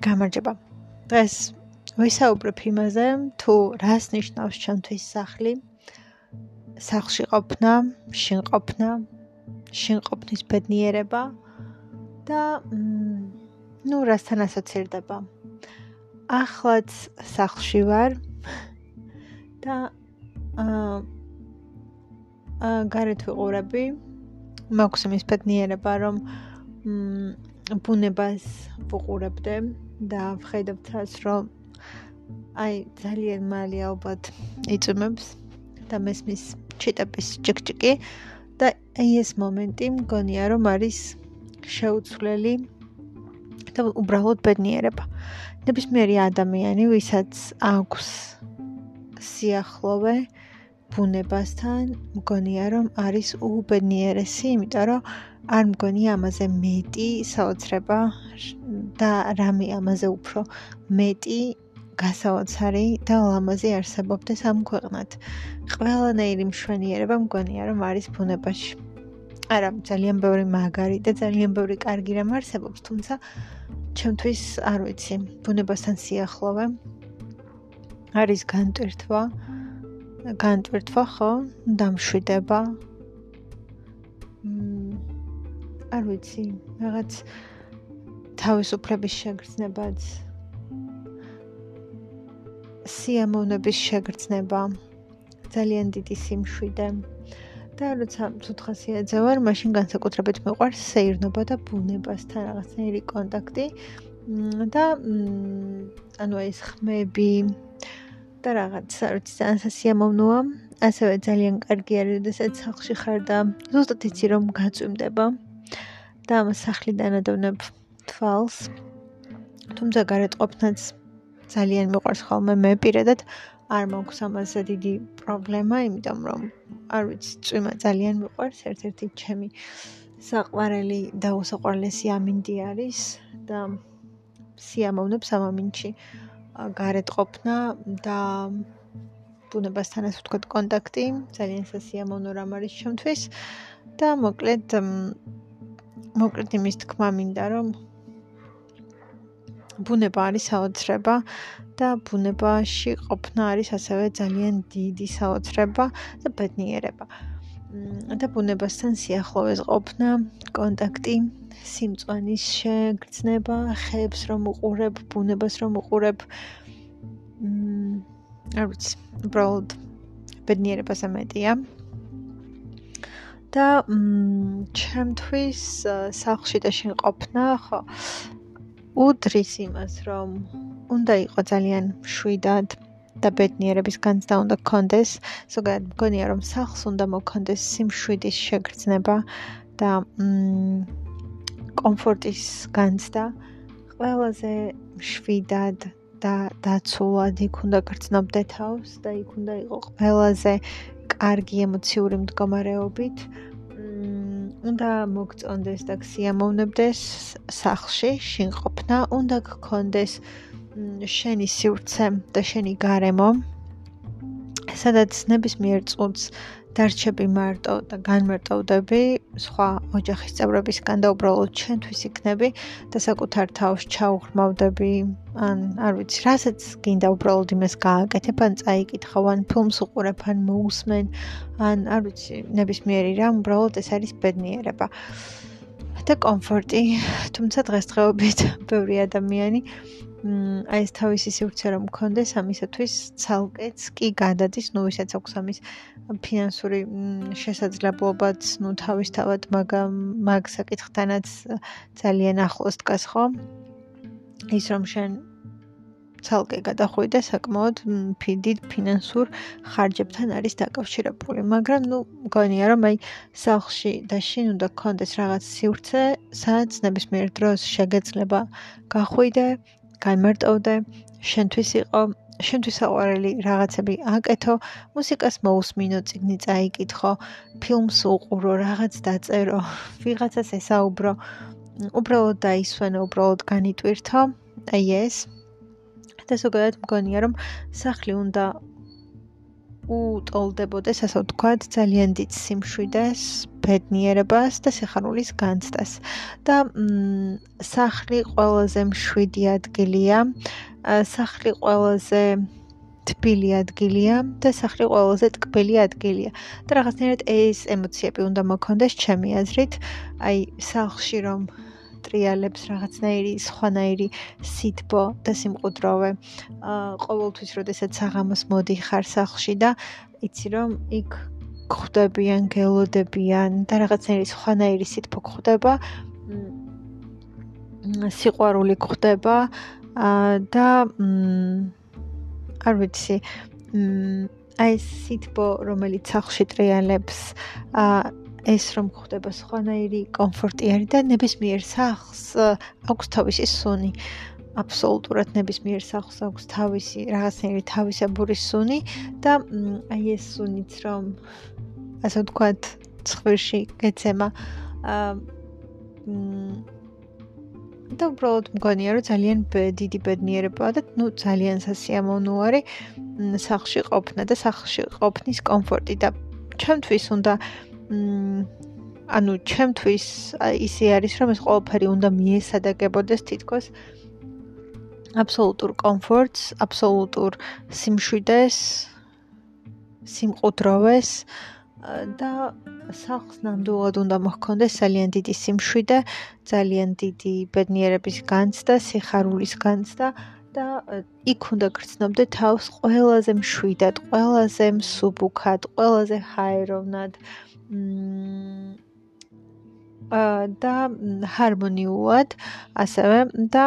გამარჯობა. დღეს ვისაუბრებ იმაზე, თუ რას ნიშნავს ჩვენთვის სახლი. სახლში ყოფნა, შინ ყოფნა, შინ ყოფნის ბედნიერება და ნუ რასთან ასოცირდება. ახლაც სახლში ვარ და აა გარეთ ვიყურები. მაქვს იმის ბედნიერება, რომ მ ბუნებას ვუყურებდე და ვხედავ თავს რომ აი ძალიან მალე ალბათ იწმებს და მესმის ჩიტაპის ჯიკჯიკი და აი ეს მომენტი მგონია რომ არის შეუცვლელი და უბრალოდ ბედნიერება. ნებისმიერი ადამიანი, ვისაც აქვს სიახლოვე ბუნებასთან, მგონია რომ არის უბედნიერესი, იმიტომ რომ არ მგონია ამაზე მეტი საოცრება და რამე ამაზე უფრო მეტი გასაოცარი და ლამაზი არსებობდეს ამ ქვეყნად. ყველანაირი მშვენიერება მგონია რომ არის ბუნებაში. არა, ძალიან ბევრი მაგარი და ძალიან ბევრი კარგი რამ არსებობს, თუმცა ჩემთვის არ ვიცი, ბუნებასთან სიახლოვე არის განტვირთვა. განტვირთვა ხო? დამშვიდება. არ ვიცი, რაღაც თავისუფლების შეგრძნებაც სიამოვნების შეგრძნება ძალიან დიდი სიმშვიდე და როცა ცოცხასიაძე ვარ, მაშინ განსაკუთრებით მეყვარს სეირნობა და ბუნებასთან რაღაცნაირი კონტაქტი და ანუ ეს ხმები და რაღაც საერთოდ ძალიან სასიამოვნოა. ასევე ძალიან კარგი არის, როდესაც სახლში ხარ და ზუსტად იცი რომ გაწვიმდება. და ამ სახლიდან ადოვნებ თვალს. თუმცა გარეთ ყოფნაც ძალიან მიყვარს ხოლმე მე პირადად. არ მაქვს ამაზე დიდი პრობლემა, იმიტომ რომ არ ვიცი, წვიმა ძალიან მიყვარს, ერთ-ერთი ჩემი საყვარელი და უსაყვარლესი ამინდი არის და სიამოვნებს ამ ამინდში გარეთ ყოფნა და ბუნებასთან ასე ვთქვათ კონტაქტი, ძალიან სასიამოვნო რამ არის ჩემთვის. და მოკლედ მოკლედ იმის თქმა მინდა რომ ბუნება არის საოცრება და ბუნებაში ყოფნა არის ასევე ძალიან დიდი საოცრება და ბედნიერება. და ბუნებასთან სიახლოვეს ყოფნა, კონტაქტი, სიმწვანის შეგრძნება, ხეებს რომ უყურებ, ბუნებას რომ უყურებ. მ არ ვიცი, უბრალოდ ბედნიერებას ამეტია. და ჩემთვის სახლში და შენ ყოფნა ხო უდრის იმას რომ უნდა იყო ძალიან შვიდად და ბედნიერების განცდა უნდა გქონდეს. ზოგადად მგონია რომ სახლს უნდა მოქონდეს სიმშვიდის შეგრძნება და კომფორტის განცდა. ყველაზე შვიდად და დაცულად იქ უნდა გრძნობდე თავს და იქ უნდა იყო ყველაზე კარგი ემოციური მდგომარეობით უნდა მოგწონდეს და გსიამოვნებდეს სახლში შინ ყოფნა უნდა გქონდეს შენი სივრცე და შენი გარემო სადაც ნებისმიერ წუთს დარჩები მარტო და განმარტოვდები სხვა ოჯახის წევრებისგან და უბრალოდ ჩვენთვის იქნები და საკუთარ თავს ჩაუღრმავდები ან არ ვიცი რასაც გინდა უბრალოდ იმას გააკეთებ ან წაიკითხავ ან ფილმს უყურებ ან მოусმენ ან არ ვიცი ნებისმიერი რამ უბრალოდ ეს არის ბედნიერება და კომფორტი. თუმცა დღესდღეობით ბევრი ადამიანი აი ეს თავისი სივრცე რომ მქონდეს ამისათვის ცალკეც კი გადადის, ნუ ვისაც აქვს ამის ფინანსური შესაძლებლობაც, ნუ თავისთავად მაგ მაგ საკითხთანაც ძალიან ახლოს დგას ხო? ის რომ შენ ცალკე გადახვიდე საკმაოდ ფიდით ფინანსურ ხარჯებთან არის დაკავშირებული, მაგრამ ნუ მგონია რომ აი სახლში და შენ უნდა გქონდეს რაღაც სივრცე, სადაც ნებისმიერ დროს შეგეძლება გახვიდე, გამარტოვდე, შენთვის იყო, შენთვის საყვარელი რაღაცები აკეთო, მუსიკას მოусმინო, წიგნი წაიკითხო, ფილმს უყურო, რაღაც დაწერო, ვიღაცას ესაუბრო, უბრალოდ დაისვენო, უბრალოდ განიტვირთო. აი ეს. და ზოგადად მგონია, რომ სახლი უნდა უტოლდებოდეს, ასე ვთქვათ, ძალიან დიდ სიმშვიდეს, ბედნიერებას და სიხარულის განცდას. და სახლი ყველაზე მშვიდი ადგილია. სახლი ყველაზე თბილი ადგილია და სახლი ყველაზე ტკბილი ადგილია. და რაღაცნაირად ეს ემოციები უნდა მოქონდეს ჩემი აზრით. აი, სახლში რომ ტრიალებს რაღაცნაირი სხვანაირი სითბო და სიმყუდროვე. აა ყოველთვის, როდესაც საღამოს მოდიხარ სახლში და იცი რომ იქ ხვდებიან, გელოდებიან და რაღაცნაირი სხვანაირი სითბო გხვდება. სიყვარული გხვდება აა და არ ვიცი აი სითბო რომელიც სახლში ტრიალებს აა ეს რომ ხდება სხვანაირი კომფორტი არის და ნებისმიერ სახლს აქვს თავისი სუნი. აბსოლუტურად ნებისმიერ სახლს აქვს თავისი რაღაცნაირი თავისებური სუნი და აი ეს სუნიც რომ ასე ვთქვათ, ცხვირში გეცემა აა და უბრალოდ მგონია რომ ძალიან დიდი ბედნიერებაა და ნუ ძალიან სასიამოვნო არის სახლში ყოფნა და სახლში ყოფნის კომფორტი და ჩემთვის უნდა ანუ ჩემთვის ისე არის რომ ეს ყველაფერი უნდა მიესადაგებოდეს თითქოს აბსოლუტურ კომფორტს, აბსოლუტურ სიმშვიდეს, სიმყუდროვეს და სახლს ნამდვილად უნდა მოჰქონდეს ძალიან დიდი სიმშვიდე, ძალიან დიდი ბედნიერების განცდა, სიხარულის განცდა და იქ უნდა გრძნობდე თავს ყველაზე მშვიდად, ყველაზე მსუბუქად, ყველაზე ჰაეროვნად. და ჰარმონიულად ასევე და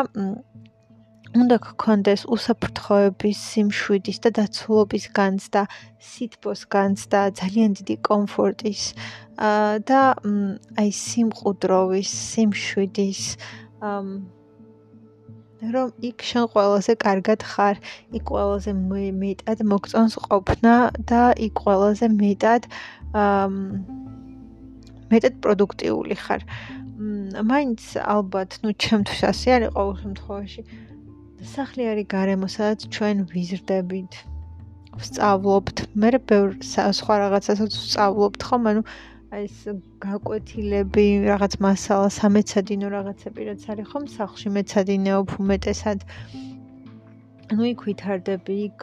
უნდა გქონდეს უსაფრთხოების, სიმშვიდის და დაცულობის განცდა, სითბოს განცდა, ძალიან დიდი კომფორტის და აი სიმყუდროვის, სიმშვიდის რომ იქ შენ ყველაზე კარგად ხარ, იქ ყველაზე მეტად მოგწონს ყოფნა და იქ ყველაზე მეტად მეტად პროდუქტიული ხარ. მ მაინც ალბათ, ну, ჩემთვის ასე არის ყოველ შემთხვევაში. სახლი არის გარემო, სადაც ჩვენ ვიზრდებით, ვსწავლობთ, მე ბევრ სხვა რაღაცასაც ვსწავლობთ, ხომ? ანუ აი ეს გაკვეთილები, რაღაც მასალა, სამეცადინო რაღაცები რაც არის ხომ სახლში მეცადინეობ უმეტესად. ну იქ ვითარდები, იქ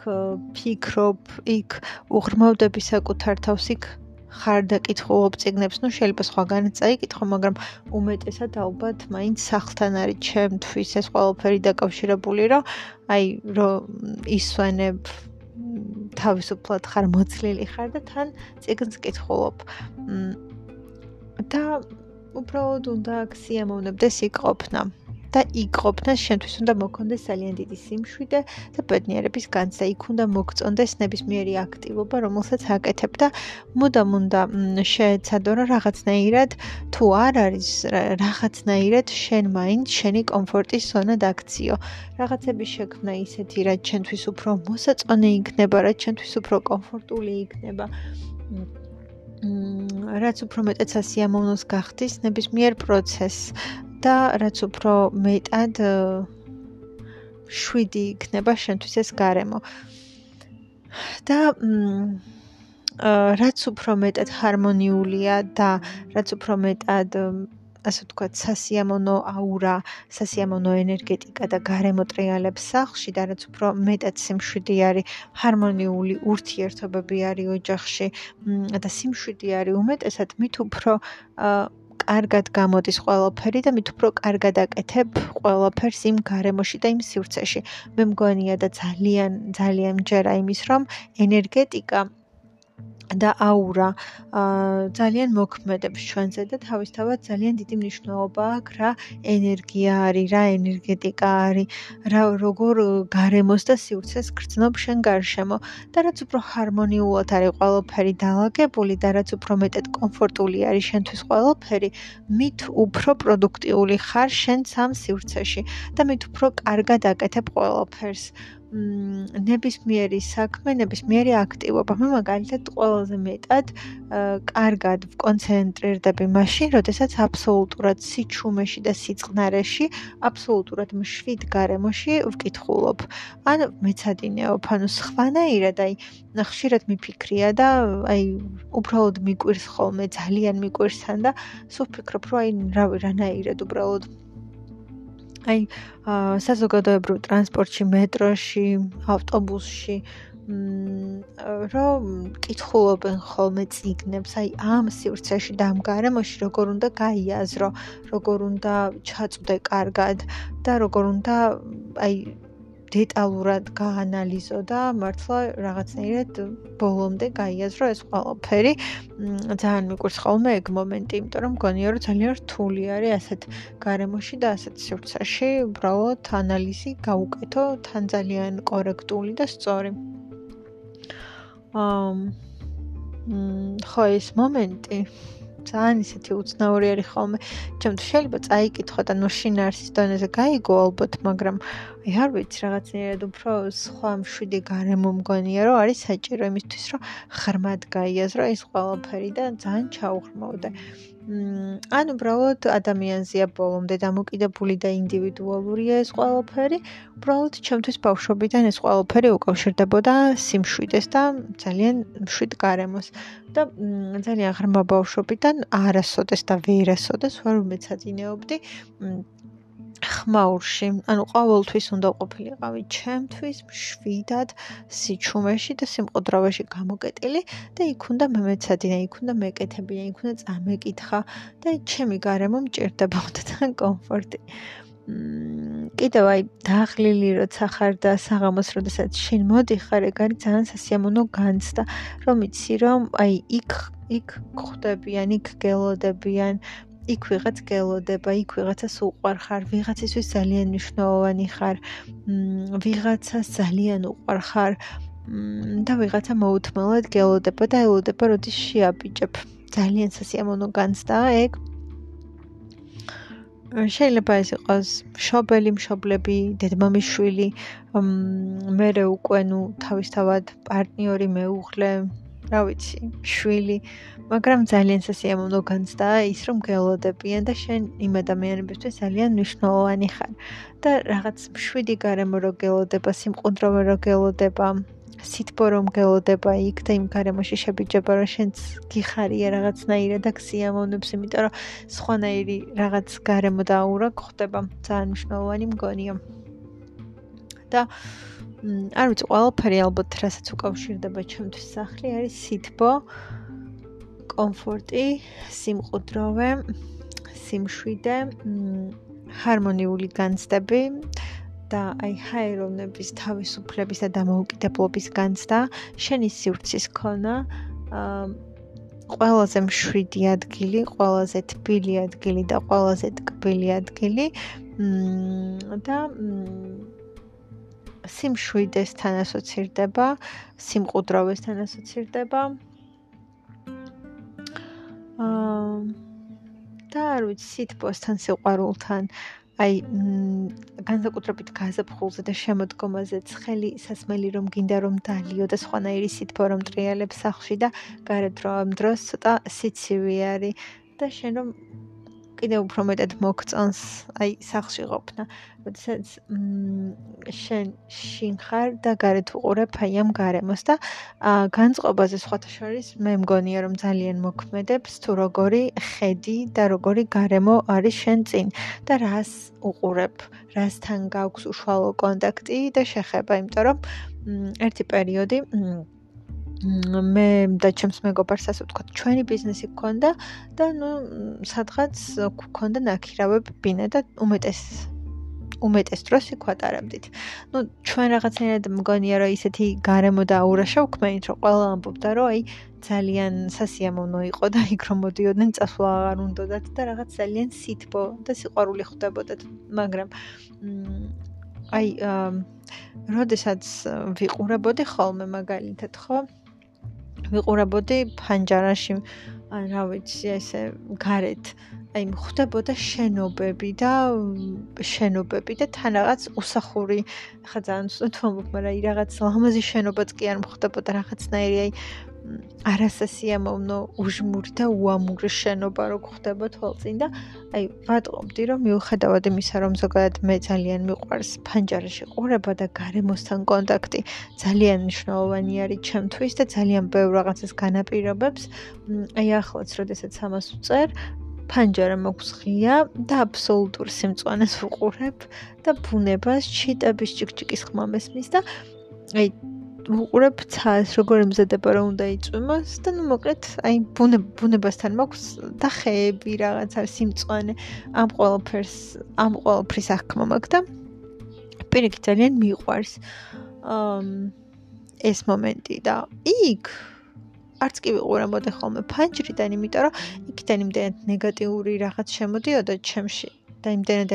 ფიქრობ, იქ უღრმავდები საკუთარ თავს, იქ ხარ და კითხულობ ციგნებს, ну შეიძლება სხვაგან წაიკითხო, მაგრამ უმეტესად ალბათ მაინც სახლთან არის ჩემთვის ეს ყველაფერი დაკავშირებული, რომ აი რომ ისვენებ თავისუფლად ხარ მოცლილი ხარ და თან ციგნს კითხულობ. და უბრალოდ უნდა აქსიამოვნებდეს იქ ყოფნა. და იქ ყოფნა შენთვის უნდა მოქონდეს ძალიან დიდი სიმშვიდე და ბედნიერების განცდა. იქ უნდა მოგწონდეს ნებისმიერი აქტივობა, რომელსაც აკეთებ და მუდამ უნდა შეეცადო რა რაღაცნაირად თუ არ არის რაღაცნაირად შენ მაინც შენი კომფორტის ზონა დაქციო. რაღაცები შექმნა ისეთი, რაც შენთვის უფრო მოსაწონე იქნება, რაც შენთვის უფრო კომფორტული იქნება. რაც უფრო მეტად სასიამოვნოს გახდის ნებისმიერ პროცესს და რაც უფრო მეტად შვიდი იქნება შენთვის ეს გარემო. და რაც უფრო მეტად ჰარმონიულია და რაც უფრო მეტად ასე ვთქვათ, სასიამოვნო აურა, სასიამოვნო ენერგეტიკა და გარემო ტრიალებს სახლში და რაც უფრო მეტად სიმშვიდი არის, ჰარმონიული ურთიერთობები არის ოჯახში და სიმშვიდი არის უმეტესად, მით უფრო კარგად გამოდის ყველაფერი და მით უფრო კარგად აკეთებ ყველაფერს იმ გარემოში და იმ სივრცეში. მე მგონია და ძალიან ძალიან მჯერა იმის, რომ ენერგეტიკა და აურა ძალიან მოქმედებს ჩვენზე და თავისთავად ძალიან დიდი მნიშვნელობა აქვს რა ენერგია არის, რა ენერგეტიკა არის, რა როგორ გარემოს და სივრცეს გრძნობ შენ გარშემო და რაც უფრო ჰარმონიულად არის ყველაფერი დაალაგებული და რაც უფრო მეტად კომფორტული არის შენთვის ყველაფერი, მით უფრო პროდუქტიული ხარ შენ სამ სივრცეში და მით უფრო კარგად აკეთებ ყველაფერს. ნებისმიერი საქმე, ნებისმიერი აქტივობა. მე მაგალითად ყველაზე მეტად კარგად ვკონცენტრირდები მაშინ, როდესაც აბსოლუტურად სიჩუმეში და სიწყნარეში, აბსოლუტურად მშვიდ გარემოში ვკითხულობ. ან მეცადინეობ, ანუ სხვანაირად, აი, ხშირად მიფიქრია და აი, უბრალოდ მიკვირს ხოლმე, ძალიან მიკვირს თან და სულ ფიქრობ, რომ აი, რა რანაირად უბრალოდ აი საზოგადოებრივ ტრანსპორტში, მეტროში, ავტობუსში რომ კითხულობენ ხოლმე ციგნებს, აი ამ სივრცეში და ამ გარემოში როგორ უნდა გაიაზრო, როგორ უნდა ჩაწვდე კარგად და როგორ უნდა აი დეტალურად გაანალიზო და მართლა რაღაცნაირად ბოლომდე გაიაზრო ეს ყველაფერი. ძალიან მიყვარს ხოლმე ეგ მომენტი, იმიტომ რომ მგონია რომ ძალიან რთული არის ასეთ გარემოში და ასეთ სივრცეში უბრალოდ ანალიზი გაუკეთო თან ძალიან კორექტული და სწორი. მ ხო ეს მომენტი ძალიან ისეთი უცნაური არის ხოლმე. ჩემთვის შეიძლება წაიკითხო და ნუ შინაარსის დონეზე გაიგო ალბათ, მაგრამ აი არ ვიცი რაღაცნაირად უფრო სხვა მშვიდი გარემო მგონია რომ არის საჭირო იმისთვის რომ ღრმად გაიაზრო ეს ყველაფერი და ძალიან ჩაუღრმავდე. მ ან უბრალოდ ადამიანზეა ბოლომდე დამოკიდებული და ინდივიდუალურია ეს ყველაფერი. უბრალოდ ჩემთვის ბავშვობიდან ეს ყველაფერი უკავშირდებოდა სიმშვიდეს და ძალიან მშვიდ გარემოს. და ძალიან ღრმა ბავშვობიდან არასოდეს და ვერასოდეს ვერ მეცადინეობდი ხმაურში, ანუ ყოველთვის უნდა ყოფილიყავი ჩემთვის მშვიდად სიჩუმეში და სიმყოდროვეში გამოკეტილი და იქ უნდა მემეცადინა, იქ უნდა მეკეთებინა, იქ უნდა წამეკითხა და ჩემი გარემო მჭირდებოდა თან კომფორტი. კიდევ აი დაახლილი როცა ხარ და საღამოს როდესაც შინ მოდიხარ, ეგ არის ძალიან სასიამოვნო განცდა, რომ იცი რომ აი იქ იქ ხვდებიან, იქ გელოდებიან, იქ ვიღაც გელოდება, იქ ვიღაცას უყვარ ხარ, ვიღაცისთვის ძალიან მნიშვნელოვანი ხარ, ვიღაცას ძალიან უყვარ ხარ და ვიღაცა მოუთმელად გელოდება და ელოდება, როდის შეაბიჭებ. ძალიან სასიამოვნო განცდაა ეგ. შეიძლება ეს იყოს მშობელი, მშობლები, დედმამიშვილი, მე რე უკვე ნუ თავისთავად პარტნიორი, მეუღლე, რა ვიცი, შვილი, მაგრამ ძალიან სასიამოვნო განცდაა ის, რომ გელოდებიან და შენ იმ ადამიანებისთვის ძალიან მნიშვნელოვანი ხარ. და რაღაც შვიდი გარემო რო გელოდება, სიმყუდროვე რო გელოდება, სითბო რომ გელოდება იქ და იმ გარემოში შებიჯება, რომ შენც გიხარია რაღაცნაირად და გსიამოვნებს, იმიტომ რომ სხვანაირი რაღაც გარემო დაურა გხდება. ძალიან მნიშვნელოვანი მგონია. და არ ვიცი, ყველაფერი ალბათ რასაც უკავშირდება ჩემთვის სახლი არის სითბო, კომფორტი, სიმყუდროვე, სიმშვიდე, ჰარმონიული განცდები და აი ჰაერონების თავისუფლების და დამოუკიდებლობის განცდა, შენი სივრცის ქონა, ყველაზე მშვიდი ადგილი, ყველაზე თბილი ადგილი და ყველაზე ტკბილი ადგილი. მმ და მ სიმშვიდესთან ასოცირდება, სიმყუდროვესთან ასოცირდება. აა და არ ვიცი, სითბოსთან, სიყვარულთან, აი განსაკუთრებით გაზაფხულზე და შემოდგომაზე ცხელი სასმელი რომ გინდა რომ დალიო და სხვანაირი სითბო რომ ტრიალებს სახლში და გარეთ რო ამ დროს ცოტა სიცივე არის და შენ რომ კიდევ უფრო მეტად მოგწონს აი სახში ყოფნა. როდესაც შენ შინ ხარ და გარეთ უყურებ აი ამ გარემოს და განწყობაზე სხვათა შორის მე მგონია რომ ძალიან მოქმედებს თუ როგორი ხედი და როგორი გარემო არის შენ წინ და რას უყურებ, რასთან გაქვს უშუალო კონტაქტი და შეხება, იმიტომ რომ ერთი პერიოდი მე და ჩემს მეგობარს ასე ვთქვათ, ჩვენი ბიზნესი გქონდა და ნუ სადღაც გქონდა ნაკირავებ ბინა და უმეტეს უმეტეს დროს იქ ვატარებდით. ნუ ჩვენ რაღაცნაირად მგონია რომ ისეთი გარემო და აურა შევქმნით, რომ ყველა ამბობდა რომ აი ძალიან სასიამოვნო იყო და იქ რომ მოდიოდნენ წასვლა აღარ უნდათ და რაღაც ძალიან სითბო და სიყვარული ხვდებოდათ, მაგრამ აი როდესაც ვიყურებოდი ხოლმე მაგალითად ხო ვიყურებოდი ფანჯარაში ან რა ვიცი ესე გარეთ. აი ხდებოდა შენობები და შენობები და თან რაღაც უსახური ხა ძალიან ვამბობ, მაგრამ აი რაღაც ლამაზი შენობაც კი არ ხდებოდა რაღაცნაირი აი არასასიამოვნო უჟმური და უამური შენობა რო ხდება თვალწინ და აი ვატყობდი რომ მიუხედავად იმისა რომ ზოგადად მე ძალიან მიყვარს ფანჯარაში ყურება და გარემოსთან კონტაქტი ძალიან მნიშვნელოვანი არის ჩემთვის და ძალიან ბევრ რაღაცას განაპირობებს. აი ახლაც როდესაც ამას ვწერ ფანჯარა მაქვს ღია და აბსოლუტურ სიმწვანეს ვუყურებ და ბუნებას ჩიტების ჭიქჭიკის ხმა მესმის და აი ვუყურებ ცას როგორ ემზადება რომ უნდა იწვიმოს და ნუ მოკლედ აი ბუნებასთან მაქვს და ხეები რაღაც არის სიმწვანე ამ ყველაფერს ამ ყველაფრის აღქმა მაქვს და პირიქით ძალიან მიყვარს ეს მომენტი. და იქ არც კი ვიყურე მოდი ხოლმე ფანჯრიდან იმიტომ რომ იქიდან იმდენად ნეგატიური რაღაც შემოდიოდა ჩემში და იმდენად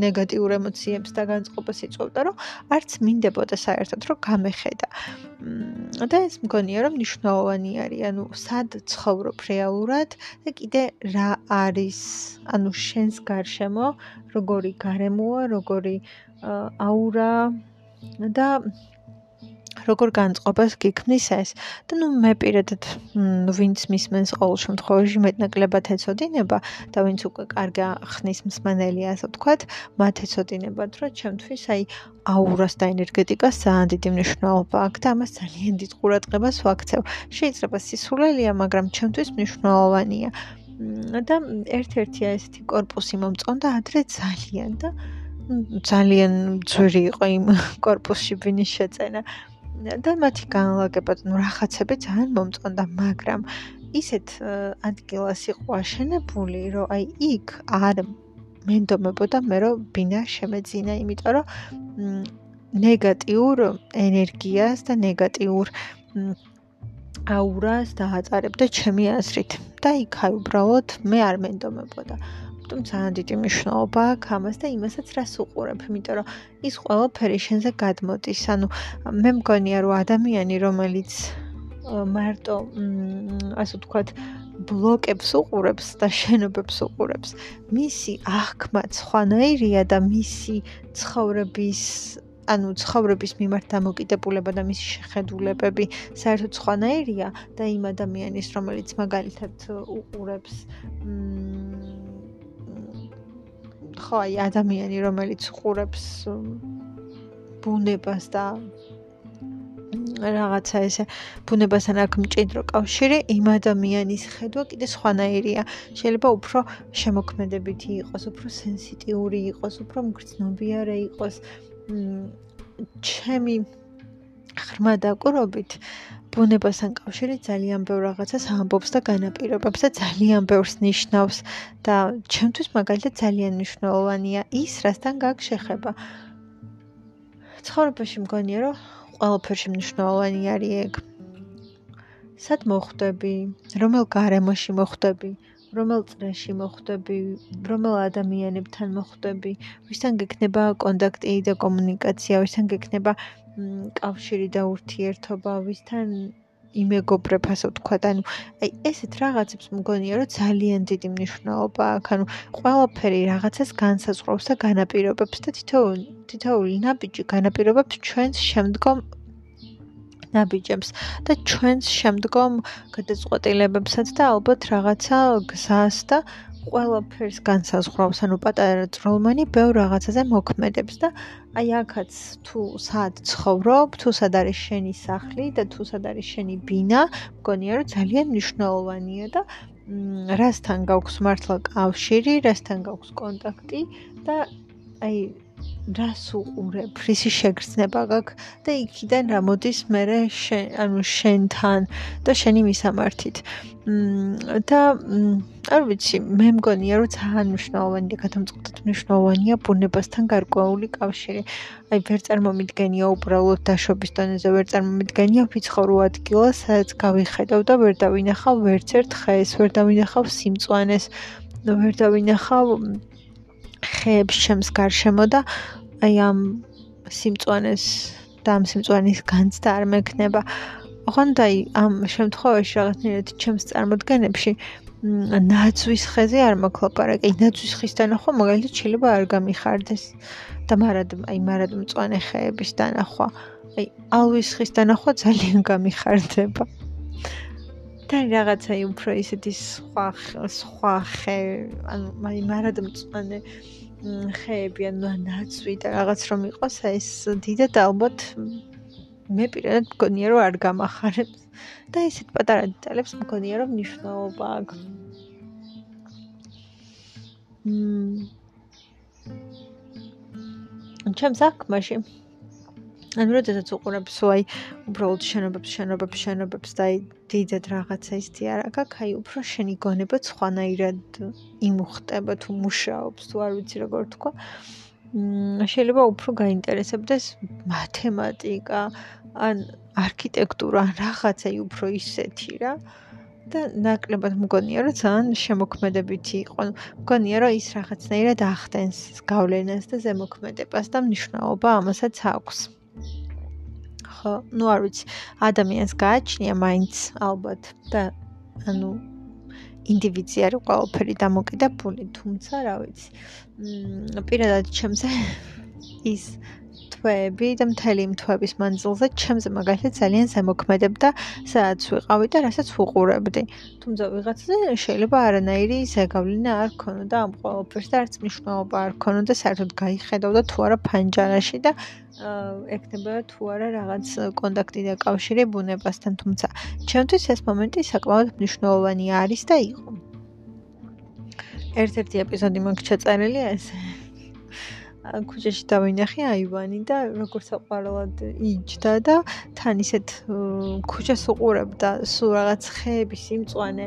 ნეგატიურ ემოციებს და განწყობას იწვევდა რომ არც მინდებოდა საერთოდ რომ გამეხედა. და ეს მგონია რომ მნიშვნელოვანი არის ანუ სად ცხოვრობ რეალურად და კიდე რა არის ანუ შენს გარშემო როგორი გარემოა როგორი აურა და როგორ განწყობას გიქმნის ეს? და ნუ მე პირადად ვინც მისმენს ყოველ შემთხვევაში მეტნაკლებად ეწოდინება და ვინც უკვე კარგა ხნის მსმენელია ასე ვთქვათ მათ ეწოდინებათ რომ ჩემთვის აი აურას და ენერგეტიკას ძალიან დიდი მნიშვნელობა აქვს და ამას ძალიან დიდ ყურადღებას ვაქცევ. შეიძლება სისულელია მაგრამ ჩემთვის მნიშვნელოვანია. და ერთ-ერთია ესეთი корпуსი მომწონდა ადრე ძალიან და ძალიან ძვირი იყო იმ корпуსში ვინის შეწენა. და მათი განლაგება ნუ რაღაცები ძალიან მომწონდა, მაგრამ ისეთ ადგილას იყო აშენებული, რომ აი იქ არ მენდომებოდა მე რომ ბინა შემეძინა, იმიტომ რომ ნეგატიურ ენერგიას და ნეგატიურ აურას დააწარებდა ჩემი აზრით. და იქ აი უბრალოდ მე არ მენდომებოდა. თუმცა დიდი მნიშვნელობა აქვს ამას და იმასაც რას უყურებ, იმიტომ რომ ის ყველაფერი შენზე გადმოდის. ანუ მე მგონია რომ ადამიანი რომელიც მარტო ასე ვთქვათ ბლოკებს უყურებს და შენობებს უყურებს, მისი აღქმა სხვანაირია და მისი ცხოვრების ანუ ცხოვრების მიმართ დამოკიდებულება და მისი შეხედულებები საერთოდ სხვანაირია და იმ ადამიანის რომელიც მაგალითად უყურებს მ ხო აი ადამიანი რომელიც ყურებს ბუნებას და რაღაცა ესე ბუნებასთან აქ მჭიდრო კავშირი იმ ადამიანის ხედვა კიდე სხვანაირია. შეიძლება უფრო შემოქმედებითი იყოს უფრო სენსიტიური იყოს უფრო მგრძნობიარე იყოს. ჩემი ღრმა დაკვირვებით ბუნებასთან კავშირი ძალიან ბევრ რაღაცას ამბობს და განაპირობებს და ძალიან ბევრს ნიშნავს და ჩემთვის მაგალითად ძალიან მნიშვნელოვანია ის, რასთან გაქვს შეხება. ცხოვრებაში მგონია, რომ ყველაფერში მნიშვნელოვანი არის ეგ. სად მოხვდები, რომელ გარემოში მოხვდები, რომელ წრეში მოხვდები, რომელ ადამიანებთან მოხვდები, ვისთან გექნება კონტაქტი და კომუნიკაცია, ვისთან გექნება კავშირი და ურთიერთობა ვისთან იმეგობრებ ასე ვთქვა და ანუ აი ესეთ რაღაცებს მგონია რომ ძალიან დიდი მნიშვნელობა აქვს. ანუ ყველაფერი რაღაცას განსაზღვრავს და განაპირობებს და თითოეული თითოეული ნაბიჯი განაპირობებს ჩვენს შემდგომ ნაბიჯებს და ჩვენს შემდგომ გადაწყვეტილებებსაც და ალბათ რაღაცა გზას და ყველაფერს განსაზღვრავს, ანუ პატარა ძროლმანი ბევრ რაღაცაზე მოქმედებს და აი აქაც თუ სად ცხოვრობ, თუ სად არის შენი სახლი და თუ სად არის შენი ბინა, მგონია რომ ძალიან მნიშვნელოვანია და რასთან გაქვს მართლა კავშირი, რასთან გაქვს კონტაქტი და აი რას უყურებ, რისი შეგრძნება გაქვს და იქიდან რა მოდის მე შენ ანუ შენთან და შენი მისამართით. მ და არ ვიცი, მე მგონია რომ ძალიან მნიშვნელოვანი და გადამწყვეტად მნიშვნელოვანია ბუნებასთან გარკვეული კავშირი. აი ვერ წარმომიდგენია უბრალოდ დაშვების დონეზე ვერ წარმომიდგენია ვიცხოვრო ადგილას, სადაც გავიხედავ და ვერ დავინახავ ვერც ერთ ხეს, ვერ დავინახავ სიმწვანეს, ვერ დავინახავ ხეებს ჩემს გარშემო და აი ამ სიმწვანეს და ამ სიმწვანის განცდა არ მექნება. ხონდა აი ამ შემთხვევაში რაღაცნაირად ჩემს წარმოდგენებში ნაძვის ხეზე არ მოკლაპარაკი. ნაძვის ხისთან ახო მაგალითად შეიძლება არ გამიხარდეს და მარად აი მარად მწვანე ხეების დანახვა. აი ალვის ხის დანახვა ძალიან გამიხარდება. და რაღაცა უფრო ისეთი სხვა სხვა ხე ანუ მე მარად მწვანე ხეები ანუ ნაცვი და რაღაც რომ იყოს ეს დიდად ალბათ მე პირადად მგონია რომ არ გამახარებს. და ისეთ პატარა დეტალებს მგონია რომ მნიშვნელობა აქვს. მ. ჩემ საქმეში ანუ როდესაც უყურებ სვაი უბრალოდ შენობებს შენობებს შენობებს და აი დიდად რაღაცა ისეთი არ აქვს აი უფრო შენი გონება სხვანაირად იმუხტება თუ მუშაობს თუ არ ვიცი როგორ თქვა მ შეიძლება უფრო გაინტერესებდეს მათემატიკა ან არქიტექტურა ან რაღაცა აი უფრო ისეთი რა და ნაკლებად მგონია რომ ძალიან შემოქმედებითი იყო. მგონია რომ ის რაღაცნაირად ახდენს გავლენას და ზემოქმედებას და მნიშვნელობა ამასაც აქვს. ხო, ну არ ვიცი, ადამიანს გააჩნია მაინც ალბათ და ანუ ინდივიდი არის ყველაფერი დამოკიდებული, თუმცა რა ვიცი. მ პირადად ჩემზე ის თვეები და მთელი თვეების მანძილზე ჩემზე მაგალითად ძალიან ზემოქმედებდა, სადაც ვიყავი და რასაც ვუყურებდი. თუმცა ვიღაცაზე შეიძლება არანაირი ზეგავლენა არ ქონოდა ამ ყველაფერს და არც მნიშვნელობა არ ქონოდა საერთოდ გაიხედავდა თუ არა ფანჯარაში და ექნება თუ არა რაღაც კონტაქტი და კავშირი ბუნებასთან, თუმცა ჩემთვის ეს მომენტი საკმაოდ მნიშვნელოვანი არის და იყო. ერთ-ერთი ეპიზოდი მაქვს ჩაწერილი ესე. ქუჩაში დავინახე აივანი და როგორ საყვარლად იჯდა და თან ისეთ ქუჩას უყურებდა სულ რაღაც ხეების იმწვანე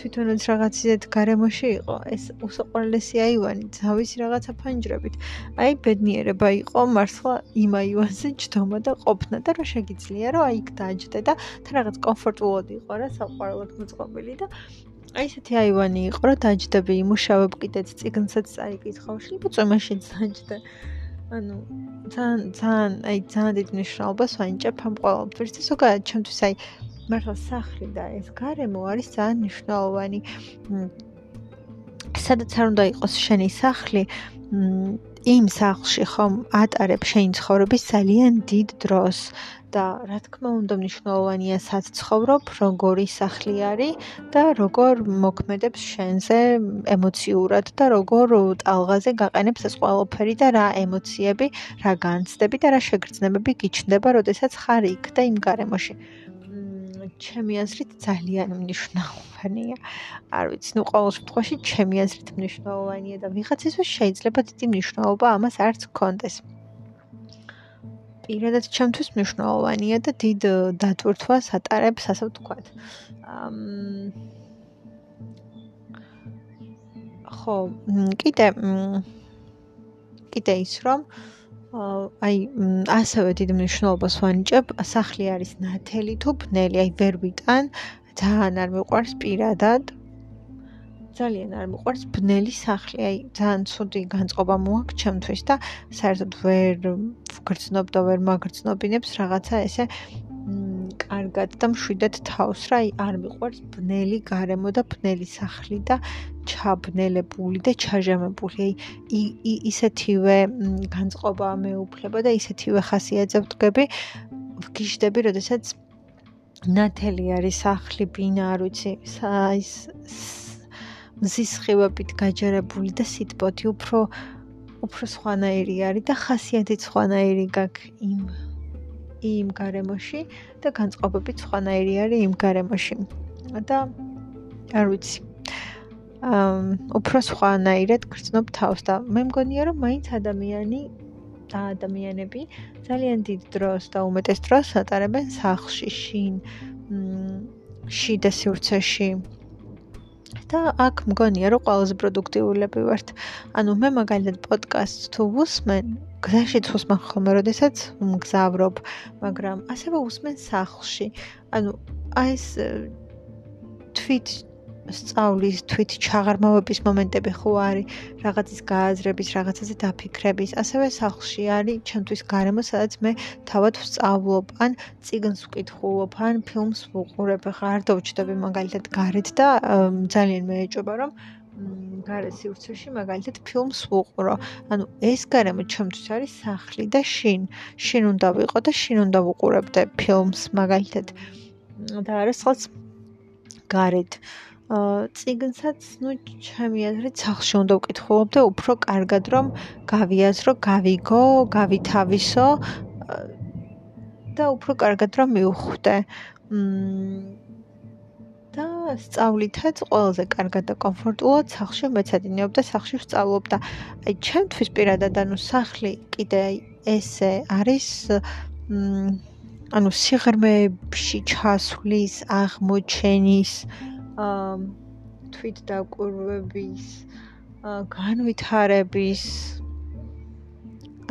თვითონაც რაღაც ისეთ გარემოში იყო. ეს უსაყვარლესი აივანი თავისი რაღაცა ფანჯრებით. აი ბედნიერება იყო მართლა იმ აივანზე ჯდომა და ყოფნა და რა შეგიძლია რომ აი იქ დაჯდე და თან რაღაც კომფორტულად იყო რა საყვარლად მოწყობილი და აი ესეთი აივანი იყო რა დაჯდები იმუშავებ კიდეც ციგნსაც წაიკითხავ შეიძლება წვიმაში დაჯდე ანუ ძალიან ძალიან აი ძალიან დიდი მნიშვნელობას ვაინჭებ ამ ყველაფერს და ზოგადად ჩემთვის აი მართლა სახლი და ეს გარემო არის ძალიან მნიშვნელოვანი. სადაც არ უნდა იყოს შენი სახლი, იმ სახლში ხომ ატარებ შენი ცხოვრების ძალიან დიდ დროს და რა თქმა უნდა მნიშვნელოვანია სად ცხოვრობ, როგორი სახლი არის და როგორ მოქმედებს შენზე ემოციურად და როგორ ტალღაზე გაყენებს ეს ყველაფერი და რა ემოციები, რა განცდები და რა შეგრძნებები გიჩნდება, როდესაც ხარ იქ და იმ გარემოში. ჩემი აზრით ძალიან მნიშვნელოვანია. არ ვიცი, ну ყოველ შემთხვევაში ჩემი აზრით მნიშვნელოვანია და ვიღაცისთვის შეიძლება დიდი მნიშვნელობა ამას არც გქონდეს. პირადად ჩემთვის მნიშვნელოვანია და დიდ დატვირთვას ატარებს, ასე ვთქვათ. ამ ხო, კიდე კიდე ის რომ აი ასევე დიდ მნიშვნელობას ვანიჭებ სახლი არის ნათელი თუ ბნელი აი ვერ ვიტან ძალიან არ მიყვარს პირადად. ძალიან არ მიყვარს ბნელი სახლი აი ძალიან ცუდი განწყობა მოაქვს ჩემთვის და საერთოდ ვერ ვგრძნობ და ვერ მაგრძნობინებს რაღაცა ესე კარგად და მშვიდად თავს რა აი არ მიყვარს ბნელი გარემო და ბნელი სახლი და ჩაბნელებული და ჩაჟამებული აი ისეთივე განწყობა მეუფლება და ისეთივე ხასიათზე ვდგები ვგიშდები როდესაც ნათელი არის სახლი ბინა არ ვიცი ის მზის ხივებით გაჯერებული და სიტბოთი უფრო უფრო სხვანაირი არის და ხასიათი სხვანაირი გაქვს იმ იმ გარემოში და განწყობები სხვანაირი არის იმ გარემოში. და არ ვიცი. უფრო სხვანაირად გრძნობ თავს და მე მგონია რომ მაინც ადამიანი და ადამიანები ძალიან დიდ დროს და უმეტეს დროს ატარებენ სახლში, შინ, შიდა სივრცეში. და აქ მგონია რომ ყველაზე პროდუქტიულები ვართ. ანუ მე მაგალითად პოდკასტს თუ ვუსმენ, გზაში თუ ვუსმენ ხოლმე, როდესაც მგზავრობ, მაგრამ ასევე ვუსმენ სახლში. ანუ აი ეს თვით სწავლის თვით ჩაღრმავების მომენტები ხო არის, რაღაცის გააზრების, რაღაცაზე დაფიქრების, ასევე სახლში არის ჩემთვის გარემო, სადაც მე თავად ვსწავლობ, ან ციგნს ვკითხულობ, ან ფილმს ვუყურებ. ხა არ დავჭდები მაგალითად გარეთ და ძალიან მეეჭობა რომ გარე სივრცეში მაგალითად ფილმს ვუყურო. ანუ ეს გარემო ჩემთვის არის სახლი და შინ. შინ უნდა ვიყო და შინ უნდა ვუყურებდე ფილმს მაგალითად. და არის ხალხ გარეთ. ციგნსაც, ну, ჩემი აზრით, სახში უნდა ვკითხულობ და უფრო კარგად რომ გავიაზრო, გავიგო, გავითავისო და უფრო კარგად რომ მივხვდე. მმ და სწავლითაც ყველაზე კარგად და კომფორტულად სახში მეცადინეობ და სახში ვსწავლობ და აი ჩემთვის პირადად ანუ სახლი კიდე ესე არის ანუ სიღრმეებში ჩასვლის, აღმოჩენის თვით დაკვირვების, განვითარების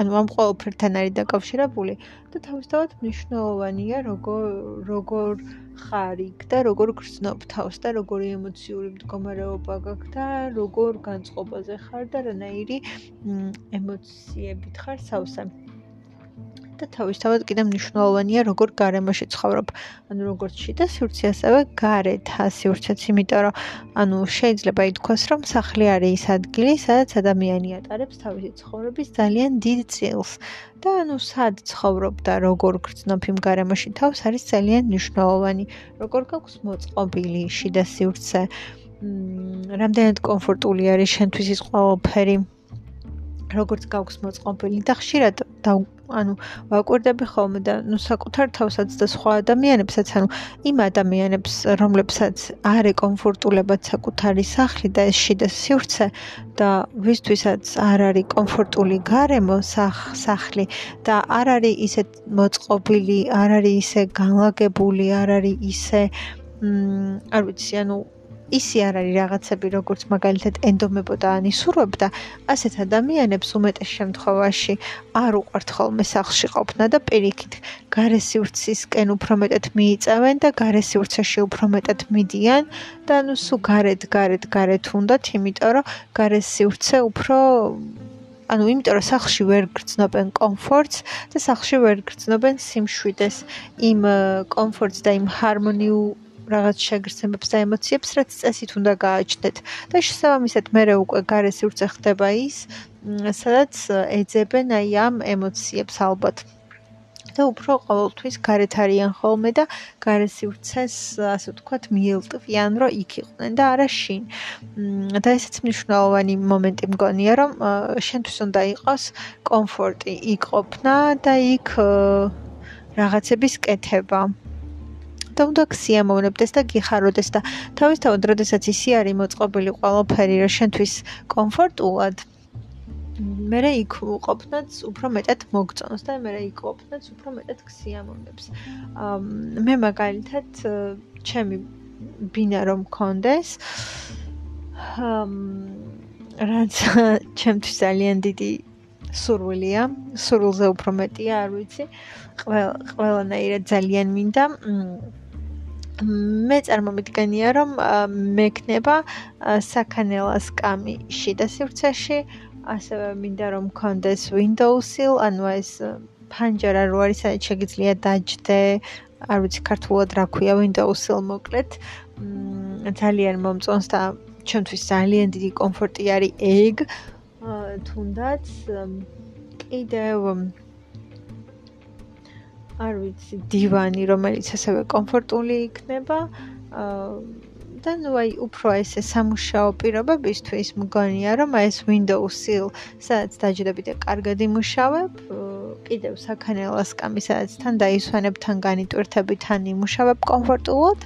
ანუ ამ ყოველფერთან არის დაკავშირებული და თავისთავად მნიშვნელოვანია როგორ როგორ ხარ იქ და როგორ გრძნობ თავს და როგორი ემოციური მდგომარეობა გაქვს და როგორ განწყობაზე ხარ და რანაირი ემოციებით ხარ სავსე. და თავისთავად კიდე მნიშვნელოვანია როგორ გარემოში ცხოვრობ. ანუ როგორც შიდა სივრცე, ასევე გარეთ სივრცეც, იმიტომ რომ ანუ შეიძლება ითქვას, რომ სახლი არის ის ადგილი, სადაც ადამიანი ატარებს თავისი ცხოვრების ძალიან დიდ წილს. და ანუ სად ცხოვრობ და როგორ გრძნობ იმ გარემოში თავს არის ძალიან მნიშვნელოვანი. როგორ გაქვს მოწყობილი შიდა სივრცე? მმ რამდენად კომფორტული არის შენთვის ის ყველაფერი? როგორც გაქვს მოწყობილი და ხშირად და ანუ ვაკვირდები ხოლმე და ნუ საკუთარ თავსაც და სხვა ადამიანებსაც ანუ იმ ადამიანებს რომლებსაც არ ეკომფორტულებათ საკუთარი სახლი და შიდა სივრცე და ვისთვისაც არ არის კომფორტული გარემო სახლი და არ არის ისე მოწყობილი, არ არის ისე განლაგებული, არ არის ისე მ არ ვიცი, ანუ ისი არ არის რაღაცები როგორც მაგალითად ენდომებოდა ან ისურვებდა ასეთ ადამიანებს უმეტეს შემთხვევაში არ უყვართ ხოლმე სახლში ყოფნა და პირიქით გარესივრცისკენ უფრო მეტად მიიწევენ და გარესივრცეში უფრო მეტად მიდიან და ნუ სუ გარეთ გარეთ გარეთ უნდათ იმიტომ რომ გარესივრცე უფრო ანუ იმიტომ რომ სახლში ვერ გრძნობენ კომფორტს და სახლში ვერ გრძნობენ სიმშვიდეს იმ კომფორტს და იმ ჰარმონიულ რაღაც შეგრძნებებს და ემოციებს, რაც წესით უნდა გააჩნდეთ. და შესაბამისად, მე უკვე გარე სივრცე ხდება ის, სადაც ეძებენ აი ამ ემოციებს ალბათ. და უფრო ყოველთვის გარეთ არიან ხოლმე და გარე სივრცეს, ასე ვთქვათ, მიელტვიან, რომ იქ იყვნენ და არა შინ. და ესეც მნიშვნელოვანი მომენტი მგონია, რომ შენთვის უნდა იყოს კომფორტი, იქ ყოფნა და იქ რაღაცების კეთება. და უნდა გსიამოვნებდეს და გიხაროდეს და თავისთავად როდესაც ისი არის მოწყობილი ყველაფერი რა შენთვის კომფორტულად მე რა იქ ყოფნაც უფრო მეტად მოგწონს და მე რა იქ ყოფნაც უფრო მეტად გსიამოვნებს. მე მაგალითად ჩემი ბინა რომ მქონდეს რაც ჩემთვის ძალიან დიდი სურვილია, სურვილზე უფრო მეტია, არ ვიცი. ყველა ყველანაირად ძალიან მინდა. მე წარმომიდგენია რომ მექნება საქანელას კამი შიდა სივრცეში. ასევე მინდა რომ მქონდეს windows sill ანუ ეს ფანჯარა რო არის სადაც შეგიძლია დაჯდე არ ვიცი ქართულად რა ქვია windows sill მოკლედ. ძალიან მომწონს და ჩემთვის ძალიან დიდი კომფორტი არის ეგ თუნდაც კიდევ არ ვიცი, დივანი, რომელიც ასევე კომფორტული იქნება. აა და ნუ აი უფრო ესე სამუშაო პირობებისთვის მგონია რომ აი ეს Windows Sill, სადაც დაჯდები და კარგად იმუშავებ, კიდევ საქანელას კამი, სადაც თან დაისვენებ, თან განიტვირთები, თან იმუშავებ კომფორტულად.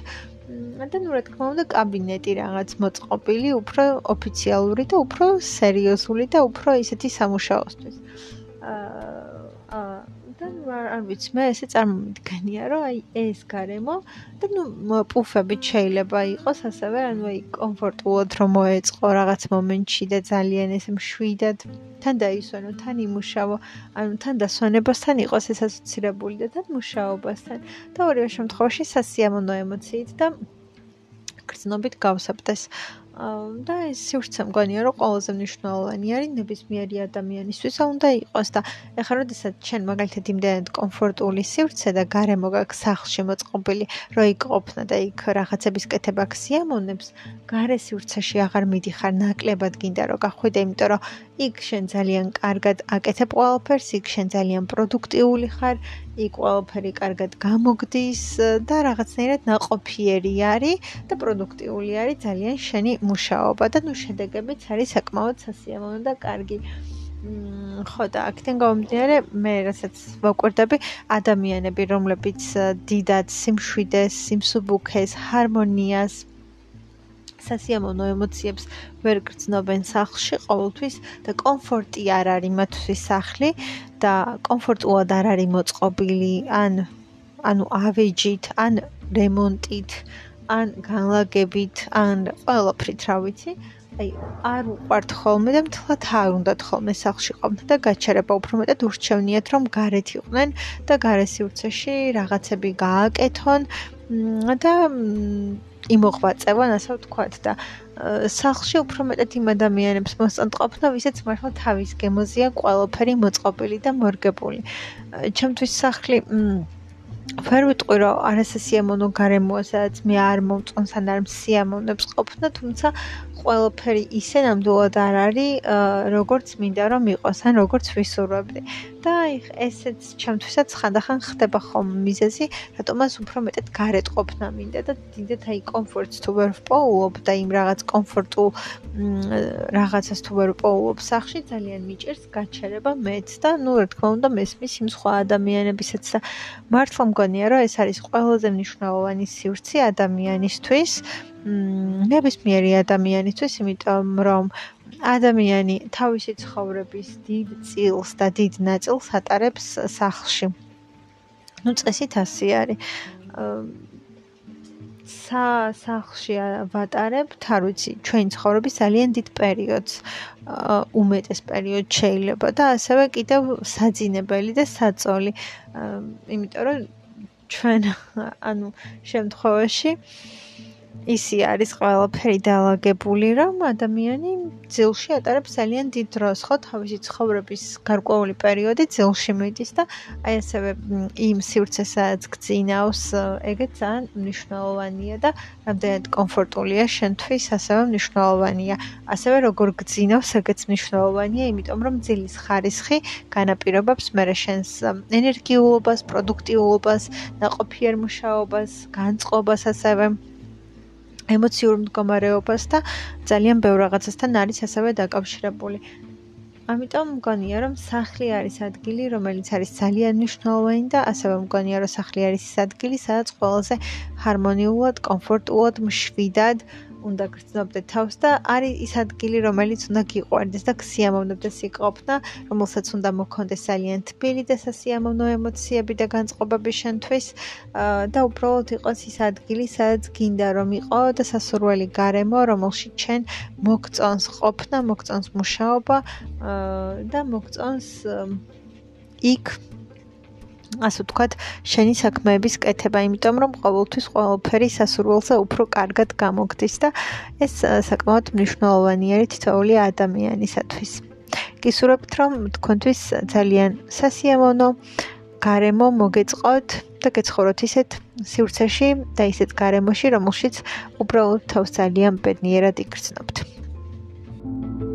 და ნუ რა თქმა უნდა, კაბინეტი რაღაც მოწყობილი, უფრო ოფიციალური და უფრო სერიოზული და უფრო ისეთი სამუშაოსთვის. აა და არ ვიცი მე ესე წარმომიდგენია რომ აი ეს გარემო და ნუ პუფებით შეიძლება იყოს ასევე ანუ აი კომფორტულად რომ მოეწყო რაღაც მომენტში და ძალიან ესე მშვიდად თან დაისვენო თან იმუშავო ანუ თან დასვენებასთან იყოს ეს ასოცირებული და თან მუშაობასთან და ორივე შემთხვევაში სასიამოვნო ემოციით და გრძნობით გავსაბდეს. და ეს სივრცე მგონია რომ ყველაზე მნიშვნელოვანი არის ნებისმიერი ადამიანისთვის უნდა იყოს და ეხლა როდესაც ჩვენ მაგალითად იმდენად კომფორტული სივრცე და გარემო გაქვს სახლში მოწყობილი რომ იქ ყოფნა და იქ რაღაცების კეთება ქსიამოვნებს გარე სივრცეში აღარ მიდიხარ ნაკლებად გინდა რომ გახვიდე იმიტომ რომ იქ შენ ძალიან კარგად აკეთებ ყველაფერს იქ შენ ძალიან პროდუქტიული ხარ იქ ყველაფერი კარგად გამოგდის და რაღაცნაირად ناقოფიერი არის და პროდუქტიული არის ძალიან შენი მუშაობა და ნუ შედეგებიც არის საკმაოდ სასიამოვნო და კარგი. ხო და აქედან გამომდინარე მე რასაც ვაკვირდები ადამიანები რომლებიც დიდად სიმშვიდეს, სიმსუბუქეს, ჰარმონიას, სასიამოვნო ემოციებს ვერ გრძნობენ სახლში ყოველთვის და კომფორტი არ არის მათთვის სახლი და კომფორტულად არ არის მოწყობილი ან ანუ ავეჯით ან რემონტით ან განლაგებით ან ყველაფრით რა ვიცი. აი არ უყვართ ხოლმე და მთლად არ უნდათ ხოლმე სახლში ყოფნა და გაჩერება. უფრო მეტად ურჩევნიათ რომ გარეთ იყვნენ და გარესიურცეში რაღაცები გააკეთონ და იმოღვაწევან ასე ვთქვათ და სახლში უფრო მეტად იმ ადამიანებს მოსწონთ ყოფნა, ვისაც მართლა თავის გემოზია ყველაფერი მოწყობილი და მორგებული. ჩემთვის სახლი ვერ ვიტყვი რომ არასასიამოვნო გარემოა სადაც მე არ მომწონს ან არ მსიამოვნებს ყოფნა თუმცა ყველაფერი ისე ნამდვილად არ არის როგორც მინდა რომ იყოს ან როგორც ვისურვებდი. და აი ესეც ჩემთვისაც ხანდახან ხდება ხომ მიზეზი რატომაც უფრო მეტად გარეთ ყოფნა მინდა და დიდეთ აი კომფორტს თუ ვერ ვპოულობ და იმ რაღაც კომფორტულ რაღაცას თუ ვერ ვპოულობ სახში ძალიან მიჭერს გაჩერება მეც და ნუ რა თქმა უნდა მესმის იმ სხვა ადამიანებისაც და მართლა მგონია რომ ეს არის ყველაზე მნიშვნელოვანი სივრცე ადამიანისთვის ნებისმიერი ადამიანისთვის, იმიტომ რომ ადამიანი თავისი ცხოვრების დიდ წილს და დიდ ნაწილს ატარებს სახლში. ну წესით ასე არის. სა სახლში ვატარებთ, არ ვიცი, ჩვენი ცხოვრების ძალიან დიდ პერიოდს. უმეტეს პერიოდს შეიძლება და ასევე კიდევ საძინებელი და საწოლი. იმიტომ რომ ჩვენ ანუ შემთხვევაში ისი არის ყველაფერი დაალაგებული, რომ ადამიანი ძილში ატარებს ძალიან დიდ დროს, ხო, თავისი ცხოვრების გარკვეული პერიოდი ძილში მიდის და აი ასევე იმ სივრცესაც გწინავს, ეგეც ძალიან მნიშვნელოვანია და რამდენად კომფორტულია შენთვის, ასევე მნიშვნელოვანია. ასევე როგორ გწინავს, ეგეც მნიშვნელოვანია, იმიტომ რომ ძილის ხარისხი განაპირობებს მერე შენს ენერგიულობას, პროდუქტიულობას, ნაყოფიერ მუშაობას, განწყობას ასევე ემოციურ მდგომარეობას და ძალიან ბევრ რაღაცასთან არის ასევე დაკავშირებული. ამიტომ მგონია რომ სახლი არის ადგილი, რომელიც არის ძალიან მნიშვნელოვანი და ასევე მგონია რომ სახლი არის ის ადგილი, სადაც ყველაზე ჰარმონიულად, კომფორტულად, მშვიდად უნდა გრძნობდე თავს და არის ის ადგილი, რომელიც უნდა გიყვარდეს და გსიამოვნებდეს იქ ყოფნა, რომელსაც უნდა მოქონდეს ძალიან თბილი და სასიამოვნო ემოციები და განწყობები შენთვის. და უბრალოდ იყოს ის ადგილი, სადაც გინდა რომ იყო და სასურველი გარემო, რომელშიც ჩვენ მოგწონს ყოფნა, მოგწონს მუშაობა და მოგწონს იქ ასე ვთქვათ, შენი საქმეების კეთება, იმიტომ რომ ყოველთვის ყოველფერი სასურველზე უფრო კარგად გამოგდის და ეს საკმაოდ მნიშვნელოვანი არის თითოეული ადამიანისათვის. გისურვებთ, რომ თქვენთვის ძალიან სასიამოვნო გარემო მოგეწყოთ და გეცხოვროთ ისეთ სივრცეში და ისეთ გარემოში, რომელშიც უბრალოდ თავს ძალიან ბედნიერად იგრძნობთ. thank you